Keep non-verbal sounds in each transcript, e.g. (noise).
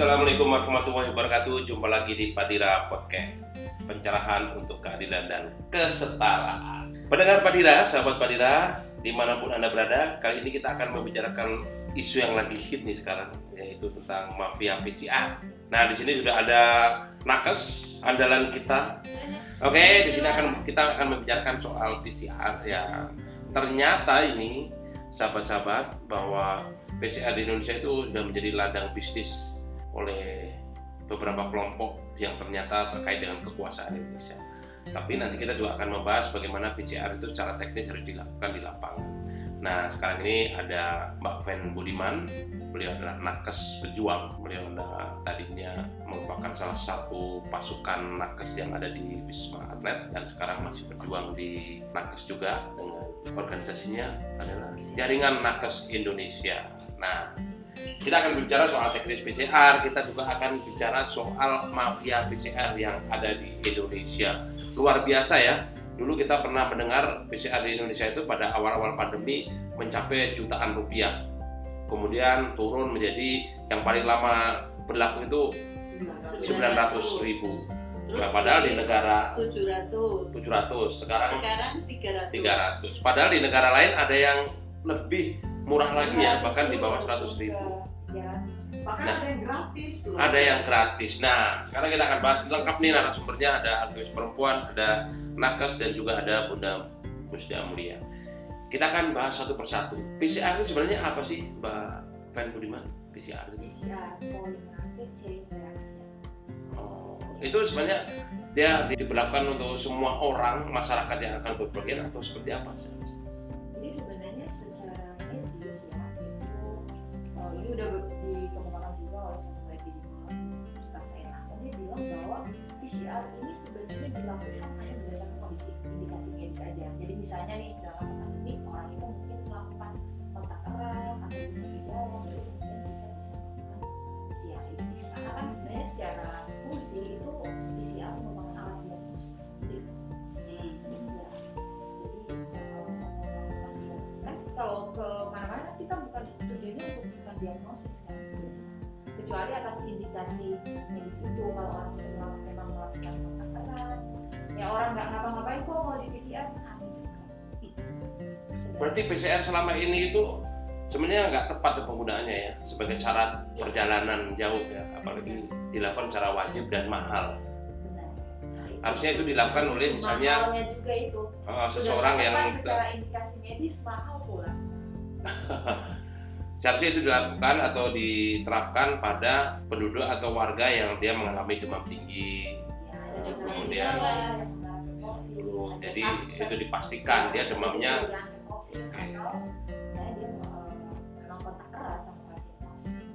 Assalamualaikum warahmatullahi wabarakatuh. Jumpa lagi di Padira Podcast. Pencerahan untuk keadilan dan kesetaraan. Pendengar Padira, sahabat Padira, di mana pun Anda berada, kali ini kita akan membicarakan isu yang lagi hit nih sekarang, yaitu tentang mafia PCR. Nah, di sini sudah ada nakes andalan kita. Oke, di sini akan kita akan membicarakan soal PCR ya. Ternyata ini sahabat-sahabat bahwa PCR di Indonesia itu sudah menjadi ladang bisnis oleh beberapa kelompok yang ternyata terkait dengan kekuasaan Indonesia. Tapi nanti kita juga akan membahas bagaimana PCR itu secara teknis harus dilakukan di lapangan. Nah, sekarang ini ada Mbak Fen Budiman, beliau adalah nakes pejuang, beliau adalah tadinya merupakan salah satu pasukan nakes yang ada di Wisma Atlet dan sekarang masih berjuang di nakes juga dengan organisasinya adalah Jaringan Nakes Indonesia. Nah, kita akan bicara soal teknis PCR, kita juga akan bicara soal mafia PCR yang ada di Indonesia. Luar biasa ya. Dulu kita pernah mendengar PCR di Indonesia itu pada awal-awal pandemi mencapai jutaan rupiah. Kemudian turun menjadi yang paling lama berlaku itu 900 ribu. Nah, padahal di negara 700 700, sekarang sekarang 300 300. Padahal di negara lain ada yang lebih murah lagi ya, bahkan di bawah 100 ribu. ya bahkan Nah. ada yang gratis. Nah, sekarang kita akan bahas lengkap nih narasumbernya ada aktivis perempuan, ada nakes dan juga ada Bunda Musda Mulia. Kita akan bahas satu persatu. PCR itu sebenarnya apa sih, Mbak Fen Budiman? PCR itu? Oh, itu sebenarnya dia diberlakukan untuk semua orang masyarakat yang akan berpergian atau seperti apa? jadi oh, medis itu kalau orang melakukan- memang melakukan kontak erat ya orang nggak ngapa-ngapain kok mau di PCR Berarti PCR selama ini itu sebenarnya nggak tepat penggunaannya ya sebagai syarat perjalanan jauh ya, apalagi dilakukan secara wajib dan mahal. Harusnya itu dilakukan oleh misalnya juga itu. Uh, seseorang yang indikasi medis mahal pula (laughs) seharusnya itu dilakukan atau diterapkan pada penduduk atau warga yang dia mengalami demam tinggi. ya yang Kemudian, Jadi itu dipastikan dia demamnya eh, pasien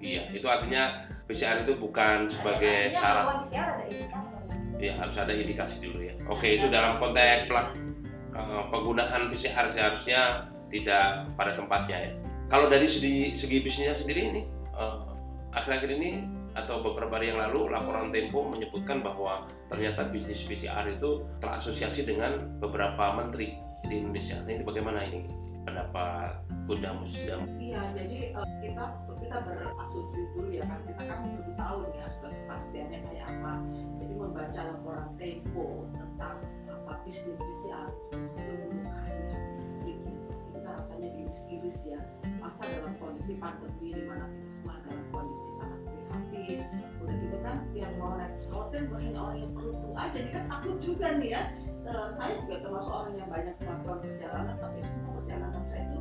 iya itu artinya PCR itu bukan sebagai Artinya syarat bahwa PCR ada indikator ya harus ada indikasi dulu ya. Oke itu dalam konteks eh, penggunaan PCR seharusnya tidak pada tempatnya ya. Kalau dari segi, segi bisnisnya sendiri ini eh, akhir-akhir ini atau beberapa hari yang lalu laporan Tempo menyebutkan bahwa ternyata bisnis PCR itu terasosiasi dengan beberapa menteri di Indonesia. Nah, Ini bagaimana ini pendapat Bunda Musdam? Iya, jadi eh, kita kita berasumsi dulu ya kan kita kan belum tahu aspek kepastiannya kayak apa. Jadi membaca laporan Tempo tentang apa bisnis PCR itu. Kita rasanya diiris-iris ya. Kondisi pandemi di mana kita semua dalam kondisi sangat prihatin. Udah gitu kan yang mau naik pesawat kan banyak orang yang perlu aja. Jadi kan takut juga nih ya. Eh, saya juga termasuk orang yang banyak melakukan perjalanan, tapi semua perjalanan saya itu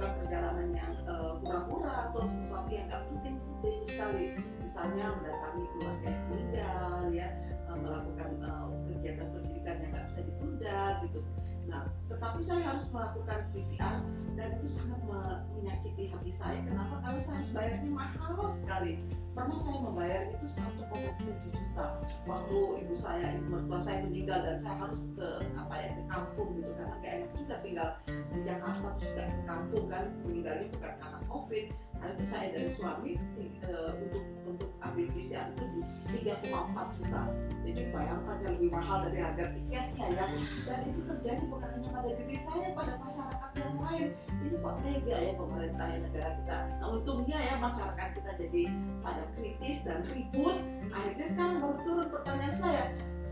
bukan perjalanan yang eh, pura-pura atau sesuatu yang nggak penting penting sekali misalnya mendatangi keluarga yang meninggal ya eh, melakukan eh, kegiatan pendidikan yang nggak bisa ditunda gitu tetapi saya harus melakukan PCR dan itu sangat me- menyakiti hati saya. Kenapa? Karena saya bayarnya mahal sekali pernah saya membayar itu 1,7 juta waktu ibu saya mertua saya meninggal dan saya harus ke apa ya ke kampung gitu karena kayak enak juga tinggal di Jakarta terus ke kampung kan meninggalnya bukan karena covid itu saya dan suami eh, untuk untuk ambil PCR itu di 3,4 juta. Jadi bayangkan yang lebih mahal dari harga tiketnya ya. Dan itu terjadi bukan hanya pada diri saya, pada masyarakat yang lain. Ini kok tega ya pemerintah negara kita. Nah untungnya ya masyarakat kita jadi kritis dan ribut. Akhirnya sekarang baru turun pertanyaan saya,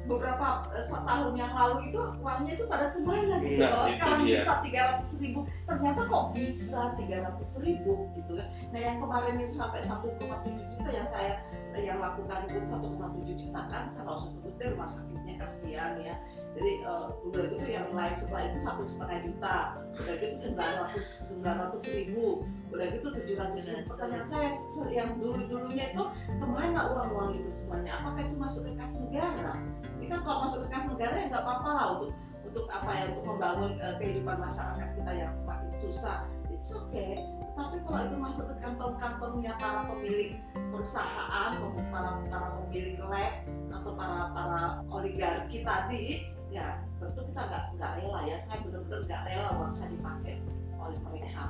beberapa eh, tahun yang lalu itu uangnya itu pada kembali lagi Nah, itu sekarang dia. bisa tiga ratus ribu ternyata kok bisa tiga ratus ribu gitu kan nah yang kemarin itu sampai 1,7 juta yang saya yang lakukan itu 1,7 juta kan? Kalau saya sebutnya rumah sakitnya kasihan ya. Jadi eh, udah gitu yang lain setelah itu satu setengah juta. Udah gitu sembilan ratus sembilan ratus ribu. Udah gitu tujuh ratus ribu. Pertanyaan saya yang dulu dulunya itu ke mana uang uang itu semuanya? Apakah itu masuk ke kas negara? Ini kan kalau masuk ke kas negara ya nggak apa-apa lah untuk untuk apa ya untuk membangun eh, kehidupan masyarakat kita yang semakin susah it's okay. Tapi kalau itu masuk ke kantong-kantongnya para pemilik perusahaan para para pemilik lab atau para para oligarki tadi ya tentu kita nggak nggak rela ya. Saya benar-benar nggak rela uang saya dipakai oleh mereka.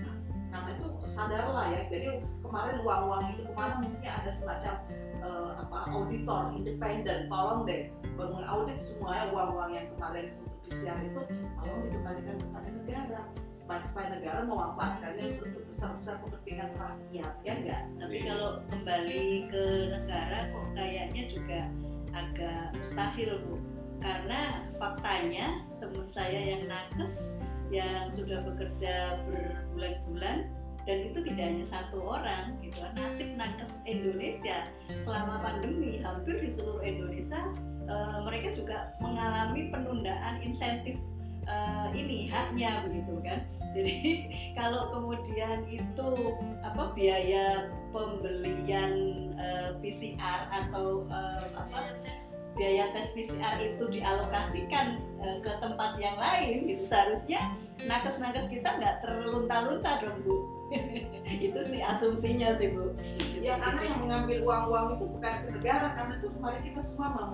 Nah, karena itu sadarlah ya. Jadi kemarin uang-uang itu ke mana mungkin ada semacam eh, apa auditor independen tolong deh mengaudit semua uang-uang yang kemarin untuk PCR itu tolong dikembalikan kepada negara supaya supaya negara memanfaatkannya untuk besar-besar kepentingan rakyat ya enggak tapi kalau kembali ke negara kok kayaknya juga agak mustahil bu. Karena faktanya teman saya yang nakes yang sudah bekerja berbulan-bulan dan itu tidak hanya satu orang gitu. Nasib nakes Indonesia selama pandemi hampir di seluruh Indonesia eh, mereka juga mengalami penundaan insentif eh, ini haknya begitu kan? (laughs) Jadi kalau kemudian itu apa biaya pembelian eh, PCR atau eh, apa biaya tes. PCR itu dialokasikan eh, ke tempat yang lain itu seharusnya nakes-nakes kita nggak terlunta-lunta dong bu. (laughs) Itu sih asumsinya sih bu. Ya karena yang mengambil uang-uang itu bukan negara karena itu kemarin kita semua mem,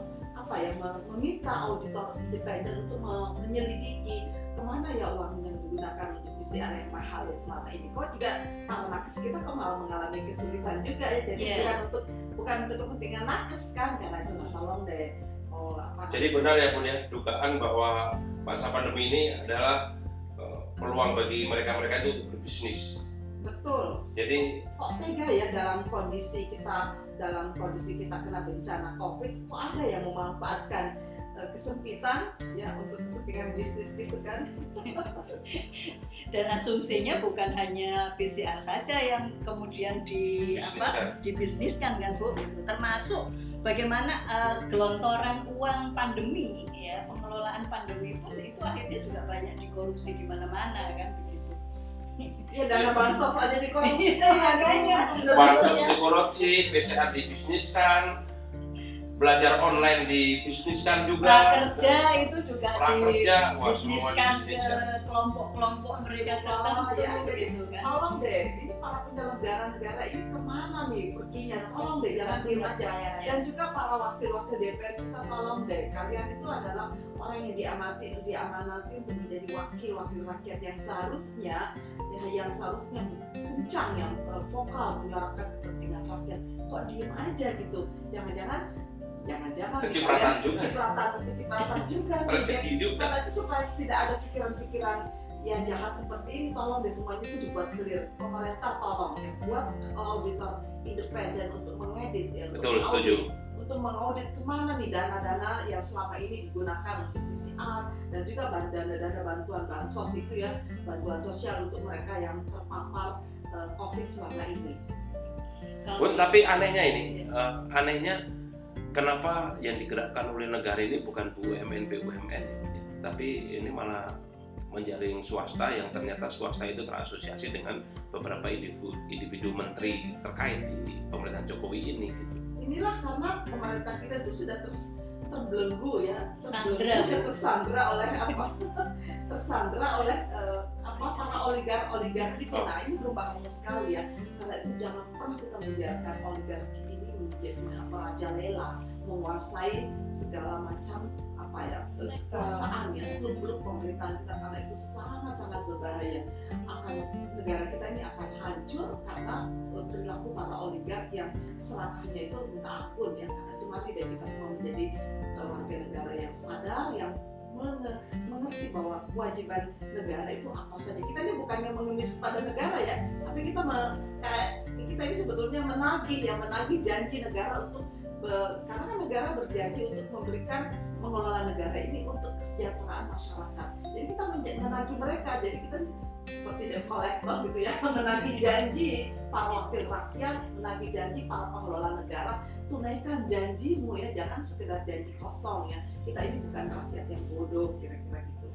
apa ya mem- meminta auditor independen untuk me- menyelidiki ke mana ya uang yang digunakan untuk PCR yang mahal ya selama ini kok juga para nakes kita kok malah mengalami kesulitan juga ya jadi Iya. bukan untuk bukan untuk kepentingan nakes kan karena itu tolong deh oh apa Jadi benar ya Bun ya, dugaan bahwa masa pandemi ini adalah eh, peluang bagi mereka-mereka itu untuk berbisnis. betul Jadi kok tega ya dalam kondisi kita dalam kondisi kita kena bencana covid kok ada yang memanfaatkan eh, kesempitan ya untuk kepentingan bisnis gitu kan? (laughs) Dan asumsinya bukan hanya PCR saja yang kemudian di apa dibisniskan kan bu? Termasuk bagaimana eh, gelontoran uang pandemi ya pengelolaan pandemi pun itu akhirnya juga banyak dikorupsi di mana-mana kan begitu ya dana bansos aja (laughs) Iya, makanya. bansos dikorupsi, PCR dibisniskan, belajar online dibisniskan juga. prakerja itu juga Prakerja, wah, semua dibisniskan ke dibisniskan. kelompok-kelompok mereka tertentu ya, begitu kan. Tolong deh ini para penyelenggara negara ini ke mana nih perginya? Tolong deh jangan diem aja dan juga para wakil-wakil DPR kita tolong deh. Kalian itu adalah orang yang diamati diamanati untuk menjadi wakil-wakil rakyat yang seharusnya ya yang seharusnya kencang yang eh, vokal menyuarakan kepentingan rakyat. Kok diem aja gitu? Jangan-jangan jangan-jangan Kecipratan juga. kecipratan kecipratan (laughs) juga nih. Rezeki juga. karena itu supaya tidak ada pikiran-pikiran yang jahat seperti ini tolong deh semuanya itu dibuat clear pemerintah tolong ya buat auditor independen untuk mengedit ya untuk Betul, mengaudit- setuju. untuk mengaudit ke mana nih dana-dana yang selama ini digunakan untuk PCR dan juga dana-dana bantuan bansos itu ya bantuan sosial untuk mereka yang terpapar eh, COVID selama ini. Kalau- Bun, tapi anehnya ini, eh, anehnya kenapa yang digerakkan oleh negara ini bukan BUMN BUMN, tapi ini malah menjaring swasta yang ternyata swasta itu terasosiasi dengan beberapa individu, individu menteri terkait di pemerintahan Jokowi ini. Gitu. Inilah karena pemerintah kita itu sudah ter, terbelenggu ya, terbelenggu, tersandra oleh apa? (laughs) tersandra oleh uh, apa? Para oligar oligarki nah ini berbahaya sekali ya. Karena itu jangan pernah kita membiarkan oligarki ini menjadi apa? Rajalela menguasai segala macam apa ya kekuasaan ya seluk pemerintahan kita karena itu sangat sangat berbahaya. Akan negara kita ini akan hancur karena perilaku para oligark yang serakahnya itu minta ampun ya karena itu mari deh kita semua menjadi warga negara yang sadar yang menge- mengerti bahwa kewajiban negara itu apa saja. Kita ini bukannya mengemis pada negara ya tapi kita kayak kita ini sebetulnya menagih ya menagih janji negara untuk karena negara berjanji untuk memberikan mengelola negara ini untuk kesejahteraan masyarakat. Jadi kita menagih mereka. Jadi kita seperti debt collector gitu ya (laughs) menagih janji para wakil rakyat menagih janji para pengelola negara. Tunaikan janjimu ya jangan sekedar janji kosong ya. Kita ini bukan rakyat yang bodoh kira-kira gitu.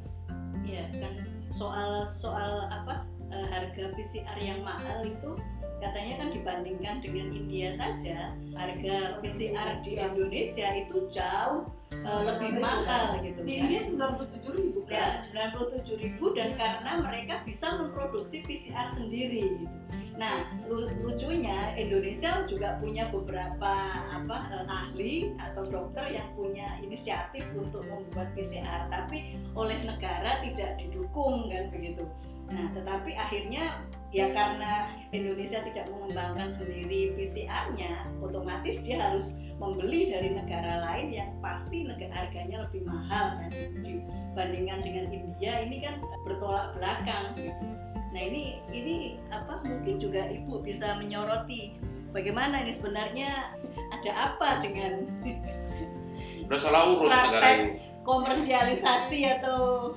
Iya kan soal soal apa eh, harga PCR yang mahal itu katanya kan dibandingkan dengan India saja harga PCR di Iya. Indonesia itu jauh eh, lebih mahal gitu di kan. India sembilan puluh tujuh ribu kan Ya, 97 ribu dan karena mereka bisa memproduksi PCR sendiri. gitu. Nah, lu- lucunya Indonesia juga punya beberapa apa eh, ahli atau dokter yang punya inisiatif untuk membuat PCR, tapi oleh negara tidak didukung kan begitu. Nah, tetapi akhirnya ya karena Indonesia tidak mengembangkan sendiri PCR-nya, otomatis dia harus membeli dari negara lain yang pasti negara harganya lebih mahal kan dibandingkan dengan India ini kan bertolak belakang gitu. Nah ini ini apa mungkin juga ibu bisa menyoroti bagaimana ini sebenarnya ada apa dengan Udah salah urus negara Praktek. ini. Komersialisasi atau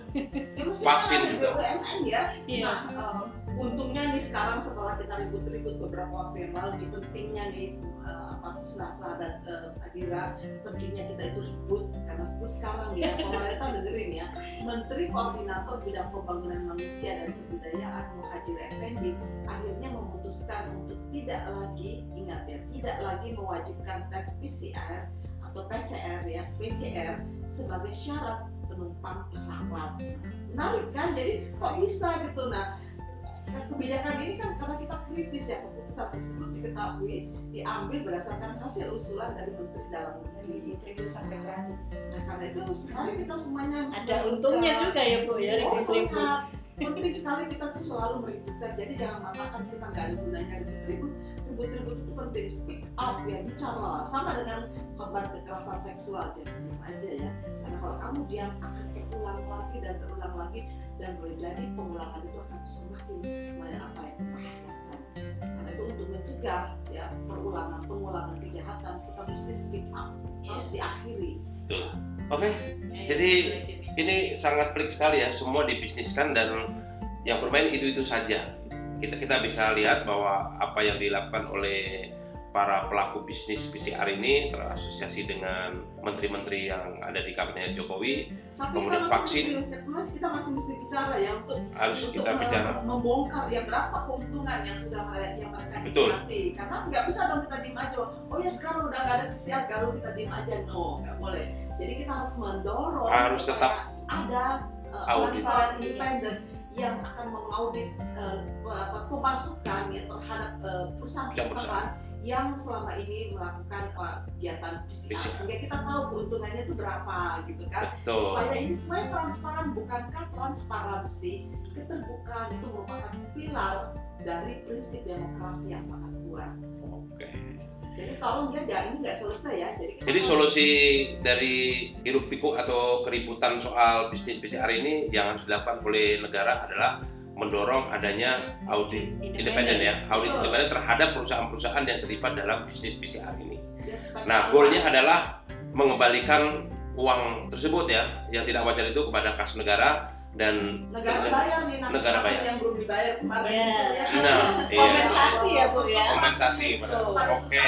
Vaksin juga juga. BUMN ya Iya. nah eh, untungnya nih sekarang setelah kita ribut-ribut beberapa waktu yang lalu di pentingnya nih eh, apa dan uh, Adira pentingnya kita itu sebut karena sebut sekarang ya (laughs) pemerintah dengerin ya Menteri Koordinator Bidang Pembangunan Manusia dan Kebudayaan Muhajir Effendi akhirnya memutuskan untuk tidak lagi ingat ya tidak lagi mewajibkan tes PCR atau PCR ya PCR sebagai syarat penumpang pesawat menarik kan jadi kok bisa gitu nah kebijakan ini kan karena kita kritis ya keputusan tersebut diketahui diambil berdasarkan hasil usulan dari Menteri Dalam Negeri Ibu sampai Kreatif. Nah karena itu mari kita semuanya ada untungnya juga ya bu ya Oh, sangat. Penting sekali kita tuh selalu meributkan. Jadi jangan mengatakan kita nggak ada gunanya ribut-ribut. Ribut-ribut itu penting. Speak up ya, bicara. Sama dengan korban kekerasan seksual. Jadi diam aja ya. Karena kalau kamu diam akan terulang lagi dan terulang lagi dan boleh jadi pengulangan itu akan semakin semakin apa ya membahayakan. Karena itu untuk mencegah ya perulangan pengulangan kejahatan kita mesti speak up harus diakhiri. Betul. Oke, jadi ini sangat pelik sekali ya, semua dibisniskan dan yang bermain itu-itu saja. Kita kita bisa lihat bahwa apa yang dilakukan oleh para pelaku bisnis PCR ini terasosiasi dengan menteri-menteri yang ada di kabinet Jokowi Tapi Kemudian kalau vaksin. Kita masih mesti bicara ya untuk harus untuk kita bicara. membongkar ya berapa keuntungan yang sudah mereka yang mereka Betul. karena nggak bisa dong kita diem aja oh ya sekarang udah nggak ada PCR kalau kita diem aja no nggak boleh jadi kita harus mendorong Harus tetap ada uh, audit. independen yang akan mengaudit uh, apa, pemasukan ya terhadap uh, perusahaan-perusahaan yang selama ini melakukan uh, kegiatan PCR PCR. sehingga kita tahu keuntungannya itu berapa gitu kan Betul. supaya ini semuanya transparan bukankah transparansi keterbukaan itu merupakan pilar dari prinsip demokrasi yang sangat kuat Oke. jadi tolong ya jangan ini nggak selesai ya jadi Jadi harus- solusi dari hiruk pikuk atau keributan soal bisnis PCR ini yang dilakukan oleh negara adalah mendorong adanya audit independen ya, audit independen terhadap perusahaan-perusahaan yang terlibat dalam bisnis PCR ini. Nah, goalnya adalah mengembalikan uang tersebut ya, yang tidak wajar itu kepada kas negara dan negara bayar nih Negara bayar. yang belum dibayar kemarin Iya. itu ya. Nah, iya. Kompensasi ya, Bu, ya. kompensasi. Oke.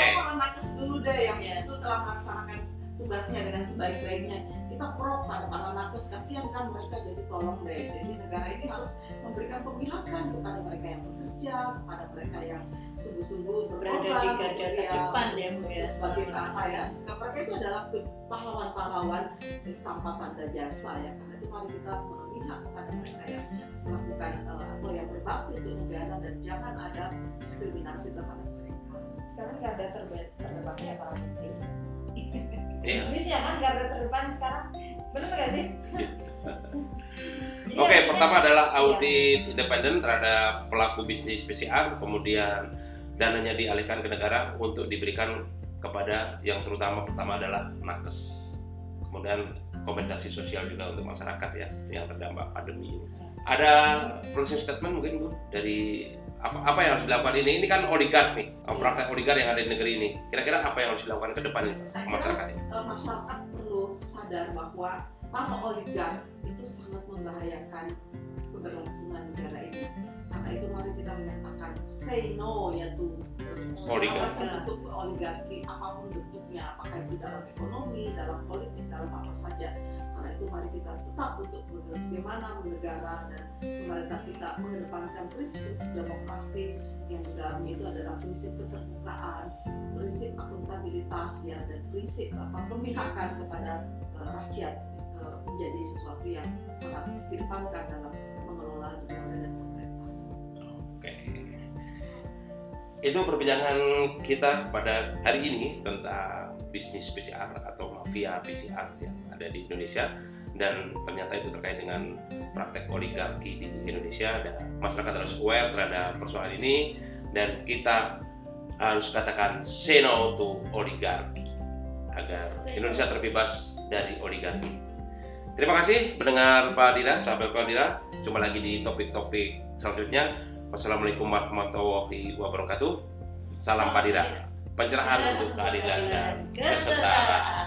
dulu deh yang Iya. itu telah melaksanakan tugasnya dengan sebaik-baiknya kita pro pada para nakes kasihan kan mereka jadi tolong deh jadi negara ini harus memberikan pemihakan kepada mereka yang bekerja kepada mereka yang sungguh-sungguh berada di garda gitu ya. terdepan ya Bu ya. sebagai apa ya Nah, mereka itu adalah pahlawan-pahlawan tanpa tanda jasa ya karena itu mari kita memihak kepada mereka yang melakukan eh, atau yang berbakti untuk negara dan jangan ada diskriminasi terhadap mereka sekarang garda terbe- terdepannya para muslim Iya. Indonesia kan garda terdepan sekarang benar nggak sih Jadi (laughs) Oke, harusnya- pertama adalah Iya. audit independen terhadap pelaku bisnis PCR, kemudian dananya dialihkan ke negara untuk diberikan kepada yang terutama pertama adalah nakes. Kemudian kompensasi sosial juga untuk masyarakat ya yang terdampak pandemi ini. Ada closing statement mungkin Bu dari apa, apa yang harus dilakukan ini? Ini kan oligark nih, praktek oligark yang ada di negeri ini. Kira-kira apa yang harus dilakukan ke depan masyarakat ini? eh, masyarakat perlu sadar bahwa para oligark itu sangat membahayakan keberlangsungan negara ini. Karena itu mari kita menyatakan say no ya tuh Oligarki. bentuk oligarki apa pun bentuknya apakah itu dalam ekonomi dalam politik dalam apa saja. Karena itu mari kita tetap untuk bagaimana negara dan pemerintah kita mengedepankan prinsip demokrasi yang di dalamnya itu adalah prinsip keterbukaan prinsip akuntabilitas ya dan prinsip apa pemihakan kepada eh, rakyat menjadi sesuatu yang sangat dikedepankan dalam mengelola negara dan pemerintah. Oke. Itu perbincangan kita pada hari ini tentang bisnis PCR atau mafia PCR yang ada di Indonesia dan ternyata itu terkait dengan praktek oligarki di Indonesia dan masyarakat harus aware terhadap persoalan ini dan kita harus katakan say no to oligarki agar Indonesia terbebas dari oligarki. Terima kasih pendengar Pak Dira, sahabat Pak Dira. Jumpa lagi di topik-topik selanjutnya. Wassalamualaikum warahmatullahi wabarakatuh. Salam Padira. Pencerahan untuk keadilan dan kesetaraan.